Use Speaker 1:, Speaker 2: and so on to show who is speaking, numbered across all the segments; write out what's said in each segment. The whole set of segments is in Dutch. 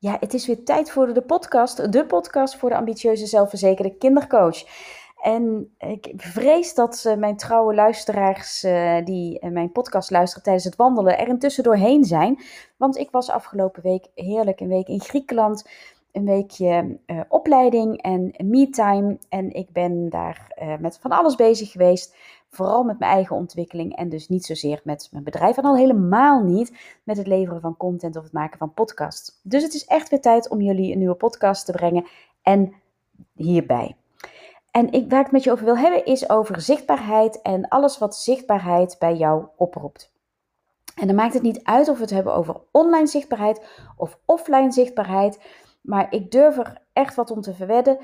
Speaker 1: Ja, het is weer tijd voor de podcast. De podcast voor de ambitieuze, zelfverzekerde kindercoach. En ik vrees dat uh, mijn trouwe luisteraars uh, die uh, mijn podcast luisteren tijdens het wandelen er intussen doorheen zijn. Want ik was afgelopen week heerlijk een week in Griekenland. Een weekje opleiding en me-time. En ik ben daar met van alles bezig geweest. Vooral met mijn eigen ontwikkeling en dus niet zozeer met mijn bedrijf. En al helemaal niet met het leveren van content of het maken van podcasts. Dus het is echt weer tijd om jullie een nieuwe podcast te brengen. En hierbij. En ik, waar ik het met je over wil hebben is over zichtbaarheid en alles wat zichtbaarheid bij jou oproept. En dan maakt het niet uit of we het hebben over online zichtbaarheid of offline zichtbaarheid. Maar ik durf er echt wat om te verwedden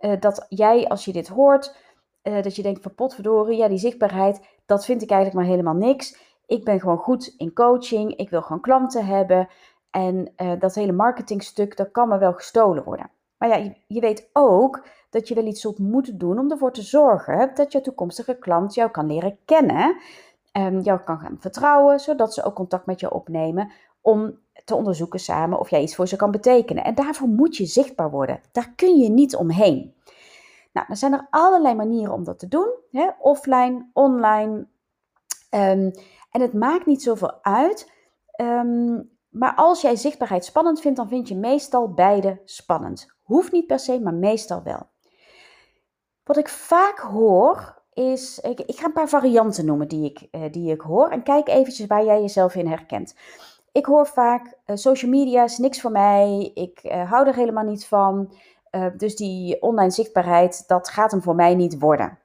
Speaker 1: uh, dat jij als je dit hoort uh, dat je denkt van potverdorie, ja die zichtbaarheid, dat vind ik eigenlijk maar helemaal niks. Ik ben gewoon goed in coaching, ik wil gewoon klanten hebben. En uh, dat hele marketingstuk, dat kan me wel gestolen worden. Maar ja, je, je, weet ook dat je wel iets zult moeten doen om ervoor te zorgen dat je toekomstige klant jou kan leren kennen. Um, jou kan gaan vertrouwen, zodat ze ook contact met je opnemen om te onderzoeken samen of jij iets voor ze kan betekenen. En daarvoor moet je zichtbaar worden. Daar kun je niet omheen. Nou, er zijn er allerlei manieren om dat te doen. Hè? Offline, online. Um, en het maakt niet zoveel uit. Um, maar als jij zichtbaarheid spannend vindt, dan vind je meestal beide spannend. Hoeft niet per se, maar meestal wel. Wat ik vaak hoor is, ik, ik ga een paar varianten noemen die ik, uh, die ik hoor. En kijk eventjes waar jij jezelf in herkent. Ik hoor vaak, uh, social media is niks voor mij, ik uh, hou er helemaal niet van. Uh, dus die online zichtbaarheid, dat gaat hem voor mij niet worden.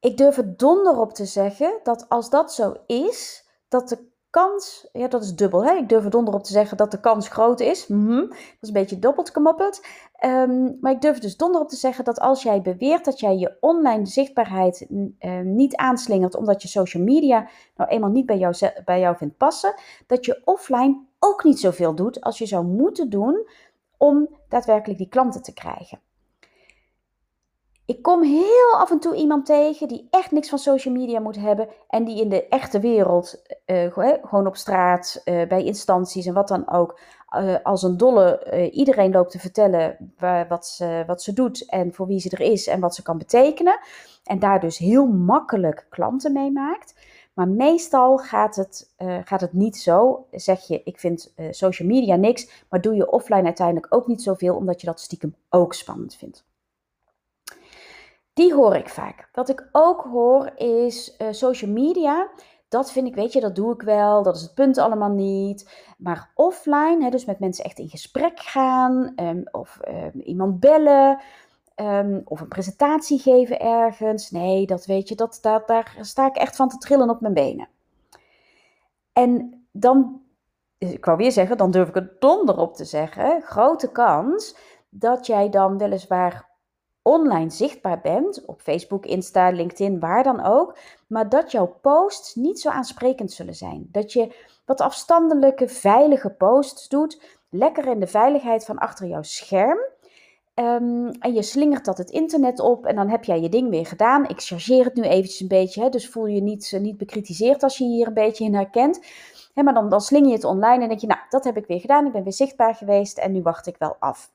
Speaker 1: Ik durf er donder op te zeggen dat als dat zo is, dat de kans, ja dat is dubbel, ik durf er donder op te zeggen dat de kans groot is. -hmm. Dat is een beetje doppelt gemoppeld. Um, maar ik durf dus donder op te zeggen dat als jij beweert dat jij je online zichtbaarheid uh, niet aanslingert omdat je social media nou eenmaal niet bij jou, bij jou vindt passen, dat je offline ook niet zoveel doet als je zou moeten doen om daadwerkelijk die klanten te krijgen. Ik kom heel af en toe iemand tegen die echt niks van social media moet hebben en die in de echte wereld, uh, gewoon op straat, uh, bij instanties en wat dan ook, als een dolle iedereen loopt te vertellen waar, wat, ze, wat ze doet en voor wie ze er is en wat ze kan betekenen. En daar dus heel makkelijk klanten mee maakt. Maar meestal gaat het, gaat het niet zo. Zeg je, ik vind social media niks, maar doe je offline uiteindelijk ook niet zoveel, omdat je dat stiekem ook spannend vindt. Die hoor ik vaak. Wat ik ook hoor is uh, social media. Dat vind ik, weet je, dat doe ik wel. Dat is het punt allemaal niet. Maar offline, hè, dus met mensen echt in gesprek gaan um, of um, iemand bellen. Um, of een presentatie geven ergens. Nee, dat weet je, dat, daar sta ik echt van te trillen op mijn benen. En dan, ik wou weer zeggen, dan durf ik het donder op te zeggen. Grote kans dat jij dan weliswaar online zichtbaar bent, op Facebook, Insta, LinkedIn, waar dan ook, maar dat jouw posts niet zo aansprekend zullen zijn. Dat je wat afstandelijke, veilige posts doet, lekker in de veiligheid van achter jouw scherm. Um, en je slingert dat het internet op en dan heb jij je ding weer gedaan. Ik chargeer het nu eventjes een beetje, hè, dus voel je niet, uh, niet bekritiseerd als je hier een beetje in herkent. Hè, maar dan, dan sling je het online en denk je, nou, dat heb ik weer gedaan, ik ben weer zichtbaar geweest en nu wacht ik wel af.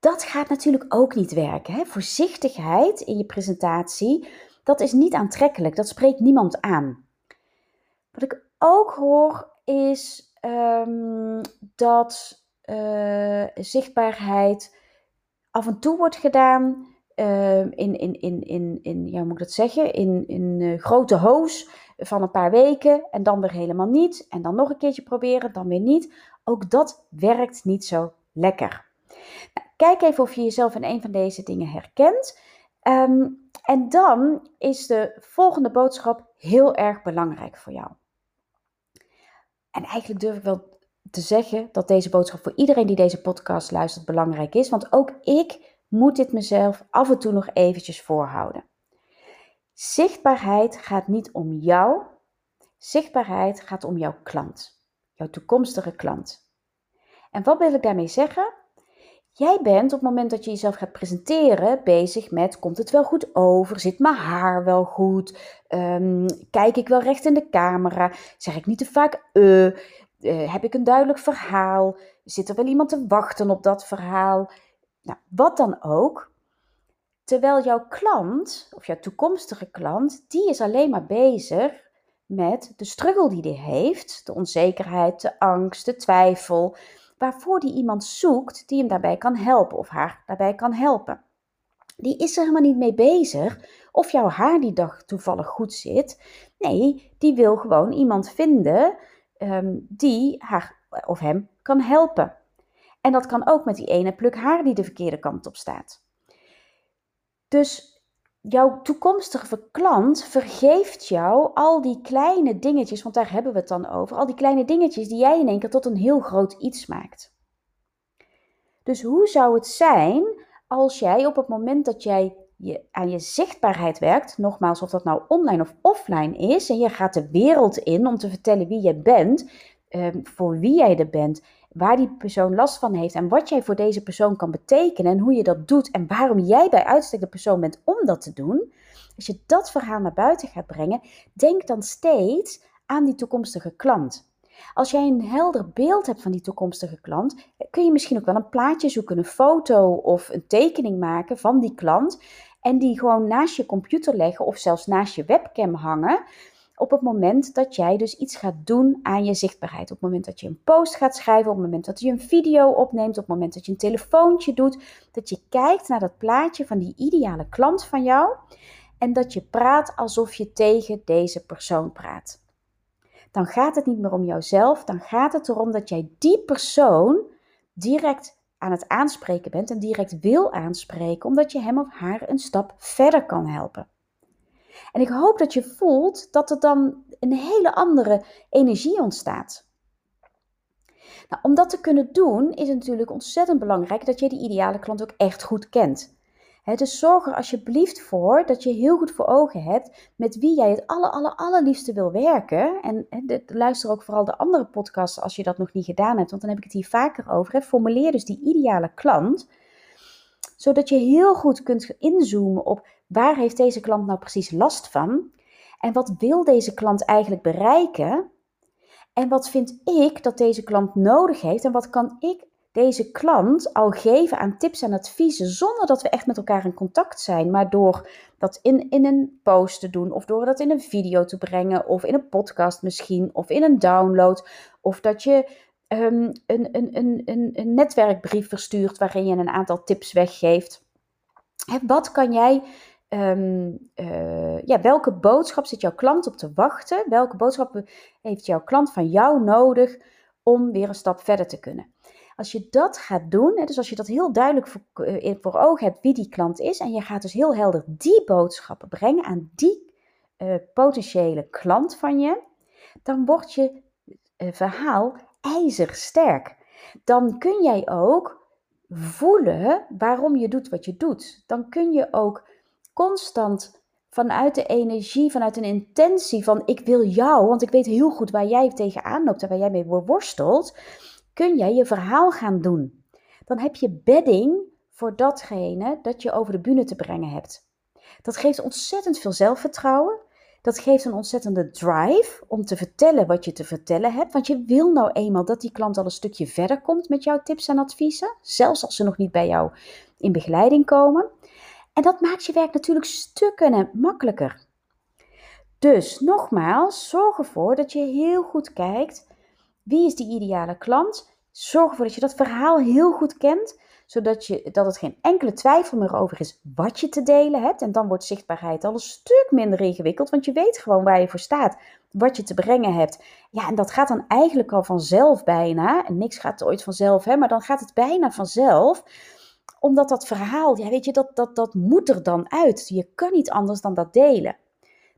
Speaker 1: Dat gaat natuurlijk ook niet werken. Hè? Voorzichtigheid in je presentatie, dat is niet aantrekkelijk, dat spreekt niemand aan. Wat ik ook hoor is um, dat uh, zichtbaarheid af en toe wordt gedaan uh, in, in, in, in, in, ja, hoe moet ik dat zeggen, in, in uh, grote hoos van een paar weken en dan weer helemaal niet. En dan nog een keertje proberen, dan weer niet. Ook dat werkt niet zo lekker. Nou, kijk even of je jezelf in een van deze dingen herkent. Um, en dan is de volgende boodschap heel erg belangrijk voor jou. En eigenlijk durf ik wel te zeggen dat deze boodschap voor iedereen die deze podcast luistert belangrijk is. Want ook ik moet dit mezelf af en toe nog eventjes voorhouden. Zichtbaarheid gaat niet om jou. Zichtbaarheid gaat om jouw klant. Jouw toekomstige klant. En wat wil ik daarmee zeggen? Jij bent op het moment dat je jezelf gaat presenteren bezig met: komt het wel goed over? Zit mijn haar wel goed? Um, kijk ik wel recht in de camera? Zeg ik niet te vaak uh? Uh, heb ik een duidelijk verhaal? Zit er wel iemand te wachten op dat verhaal? Nou, wat dan ook. Terwijl jouw klant, of jouw toekomstige klant, die is alleen maar bezig met de struggle die hij heeft, de onzekerheid, de angst, de twijfel, waarvoor die iemand zoekt die hem daarbij kan helpen of haar daarbij kan helpen. Die is er helemaal niet mee bezig of jouw haar die dag toevallig goed zit. Nee, die wil gewoon iemand vinden ehm, die haar of hem kan helpen. En dat kan ook met die ene pluk haar die de verkeerde kant op staat. Dus jouw toekomstige klant vergeeft jou al die kleine dingetjes, want daar hebben we het dan over, al die kleine dingetjes die jij in één keer tot een heel groot iets maakt. Dus hoe zou het zijn als jij op het moment dat jij je, aan je zichtbaarheid werkt, nogmaals of dat nou online of offline is, en je gaat de wereld in om te vertellen wie je bent, ehm, voor wie jij er bent, waar die persoon last van heeft en wat jij voor deze persoon kan betekenen en hoe je dat doet en waarom jij bij uitstek de persoon bent om dat te doen. Als je dat verhaal naar buiten gaat brengen, denk dan steeds aan die toekomstige klant. Als jij een helder beeld hebt van die toekomstige klant, kun je misschien ook wel een plaatje zoeken, een foto of een tekening maken van die klant en die gewoon naast je computer leggen of zelfs naast je webcam hangen op het moment dat jij dus iets gaat doen aan je zichtbaarheid. Op het moment dat je een post gaat schrijven, op het moment dat je een video opneemt, op het moment dat je een telefoontje doet, dat je kijkt naar dat plaatje van die ideale klant van jou en dat je praat alsof je tegen deze persoon praat. Dan gaat het niet meer om jouzelf, dan gaat het erom dat jij die persoon direct aan het aanspreken bent en direct wil aanspreken, omdat je hem of haar een stap verder kan helpen. En ik hoop dat je voelt dat er dan een hele andere energie ontstaat. Nou, om dat te kunnen doen is het natuurlijk ontzettend belangrijk dat je die ideale klant ook echt goed kent. dus zorg er alsjeblieft voor dat je heel goed voor ogen hebt met wie jij het aller, aller, allerliefste wil werken. En luister ook vooral de andere podcasts als je dat nog niet gedaan hebt, want dan heb ik het hier vaker over. Formuleer dus die ideale klant, zodat je heel goed kunt inzoomen op Waar heeft deze klant nou precies last van? En wat wil deze klant eigenlijk bereiken? En wat vind ik dat deze klant nodig heeft? En wat kan ik deze klant al geven aan tips en adviezen zonder dat we echt met elkaar in contact zijn, maar door dat in, in een post te doen of door dat in een video te brengen of in een podcast misschien of in een download of dat je um, een, een, een, een, netwerkbrief verstuurt waarin je een aantal tips weggeeft. wat kan jij Ehm, eh, ja, welke boodschap zit jouw klant op te wachten? Welke boodschap heeft jouw klant van jou nodig om weer een stap verder te kunnen? Als je dat gaat doen, dus als je dat heel duidelijk voor, uh, voor ogen hebt wie die klant is, en je gaat dus heel helder die boodschappen brengen aan die uh, potentiële klant van je, dan wordt je verhaal ijzersterk. Dan kun jij ook voelen waarom je doet wat je doet. Dan kun je ook constant vanuit de energie, vanuit een intentie van ik wil jou, want ik weet heel goed waar jij tegenaan loopt en waar jij mee worstelt, kun jij je verhaal gaan doen. Dan heb je bedding voor datgene dat je over de bühne te brengen hebt. Dat geeft ontzettend veel zelfvertrouwen. Dat geeft een ontzettende drive om te vertellen wat je te vertellen hebt. Want je wil nou eenmaal dat die klant al een stukje verder komt met jouw tips en adviezen. Zelfs als ze nog niet bij jou in begeleiding komen. En dat maakt je werk natuurlijk stukken makkelijker. Dus nogmaals, zorg ervoor dat je heel goed kijkt wie is die ideale klant. Zorg ervoor dat je dat verhaal heel goed kent, zodat je, dat het geen enkele twijfel meer over is wat je te delen hebt. En dan wordt zichtbaarheid al een stuk minder ingewikkeld, want je weet gewoon waar je voor staat, wat je te brengen hebt. Ja, en dat gaat dan eigenlijk al vanzelf bijna. En niks gaat ooit vanzelf, hè, maar dan gaat het bijna vanzelf omdat dat verhaal, ja weet je, dat, dat, dat moet er dan uit. Je kan niet anders dan dat delen.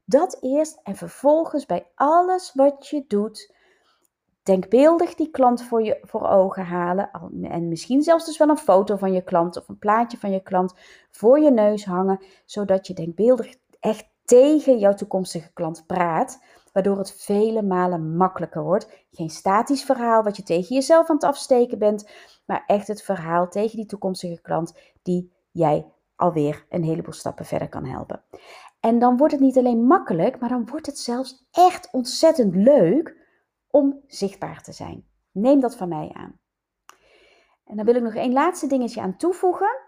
Speaker 1: Dat eerst en vervolgens bij alles wat je doet, denkbeeldig die klant voor je voor ogen halen. En misschien zelfs dus wel een foto van je klant of een plaatje van je klant voor je neus hangen, zodat je denkbeeldig echt tegen jouw toekomstige klant praat, waardoor het vele malen makkelijker wordt. Geen statisch verhaal wat je tegen jezelf aan het afsteken bent, maar echt het verhaal tegen die toekomstige klant die jij alweer een heleboel stappen verder kan helpen. En dan wordt het niet alleen makkelijk, maar dan wordt het zelfs echt ontzettend leuk om zichtbaar te zijn. Neem dat van mij aan. En dan wil ik nog één laatste dingetje aan toevoegen.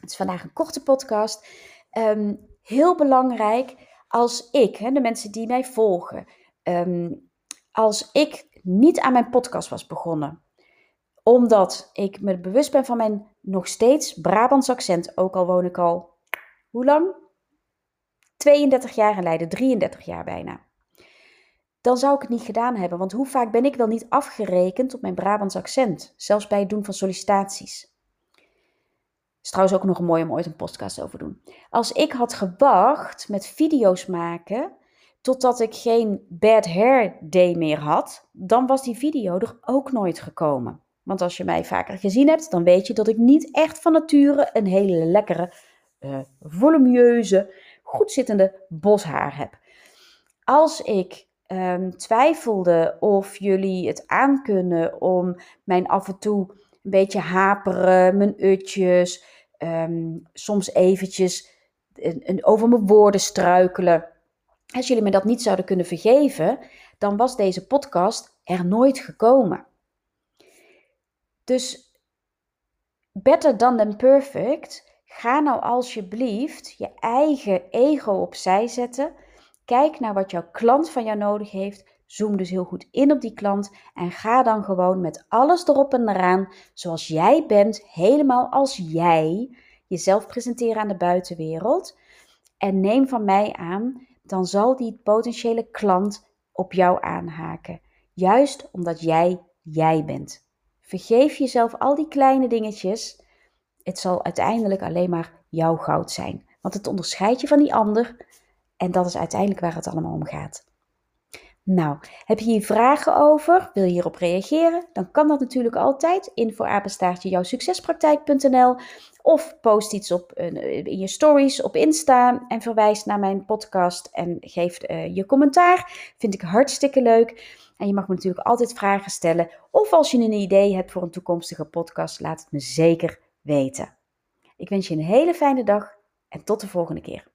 Speaker 1: Het is vandaag een korte podcast. Ehm, heel belangrijk als ik, hè, de mensen die mij volgen, ehm, als ik niet aan mijn podcast was begonnen, omdat ik me bewust ben van mijn nog steeds Brabants accent, ook al woon ik al, hoe lang? 32 jaar in Leiden, 33 jaar bijna. Dan zou ik het niet gedaan hebben, want hoe vaak ben ik wel niet afgerekend op mijn Brabants accent, zelfs bij het doen van sollicitaties. Is trouwens ook nog mooi om ooit een podcast over te doen. Als ik had gewacht met video's maken totdat ik geen bad hair day meer had, dan was die video er ook nooit gekomen. Want als je mij vaker gezien hebt, dan weet je dat ik niet echt van nature een hele lekkere, uh, volumieuze, goed zittende boshaar heb. Als ik um, twijfelde of jullie het aankunnen om mijn af en toe een beetje haperen, mijn utjes, um, soms eventjes een, over mijn woorden struikelen. Als jullie me dat niet zouden kunnen vergeven, dan was deze podcast er nooit gekomen. Dus better than than perfect. Ga nou alsjeblieft je eigen ego opzij zetten. Kijk naar wat jouw klant van jou nodig heeft. Zoom dus heel goed in op die klant en ga dan gewoon met alles erop en eraan, zoals jij bent, helemaal als jij, jezelf presenteren aan de buitenwereld. En neem van mij aan, dan zal die potentiële klant op jou aanhaken. Juist omdat jij jij bent. Vergeef jezelf al die kleine dingetjes. Het zal uiteindelijk alleen maar jouw goud zijn. Want het onderscheidt je van die ander. En dat is uiteindelijk waar het allemaal om gaat. Nou, heb je hier vragen over? Wil je hierop reageren? Dan kan dat natuurlijk altijd. Info apenstaartje jouwsuccespraktijk.nl of post iets op in je stories op Insta en verwijs naar mijn podcast en geef uh, je commentaar. Vind ik hartstikke leuk. En je mag me natuurlijk altijd vragen stellen. Of als je een idee hebt voor een toekomstige podcast, laat het me zeker weten. Ik wens je een hele fijne dag en tot de volgende keer.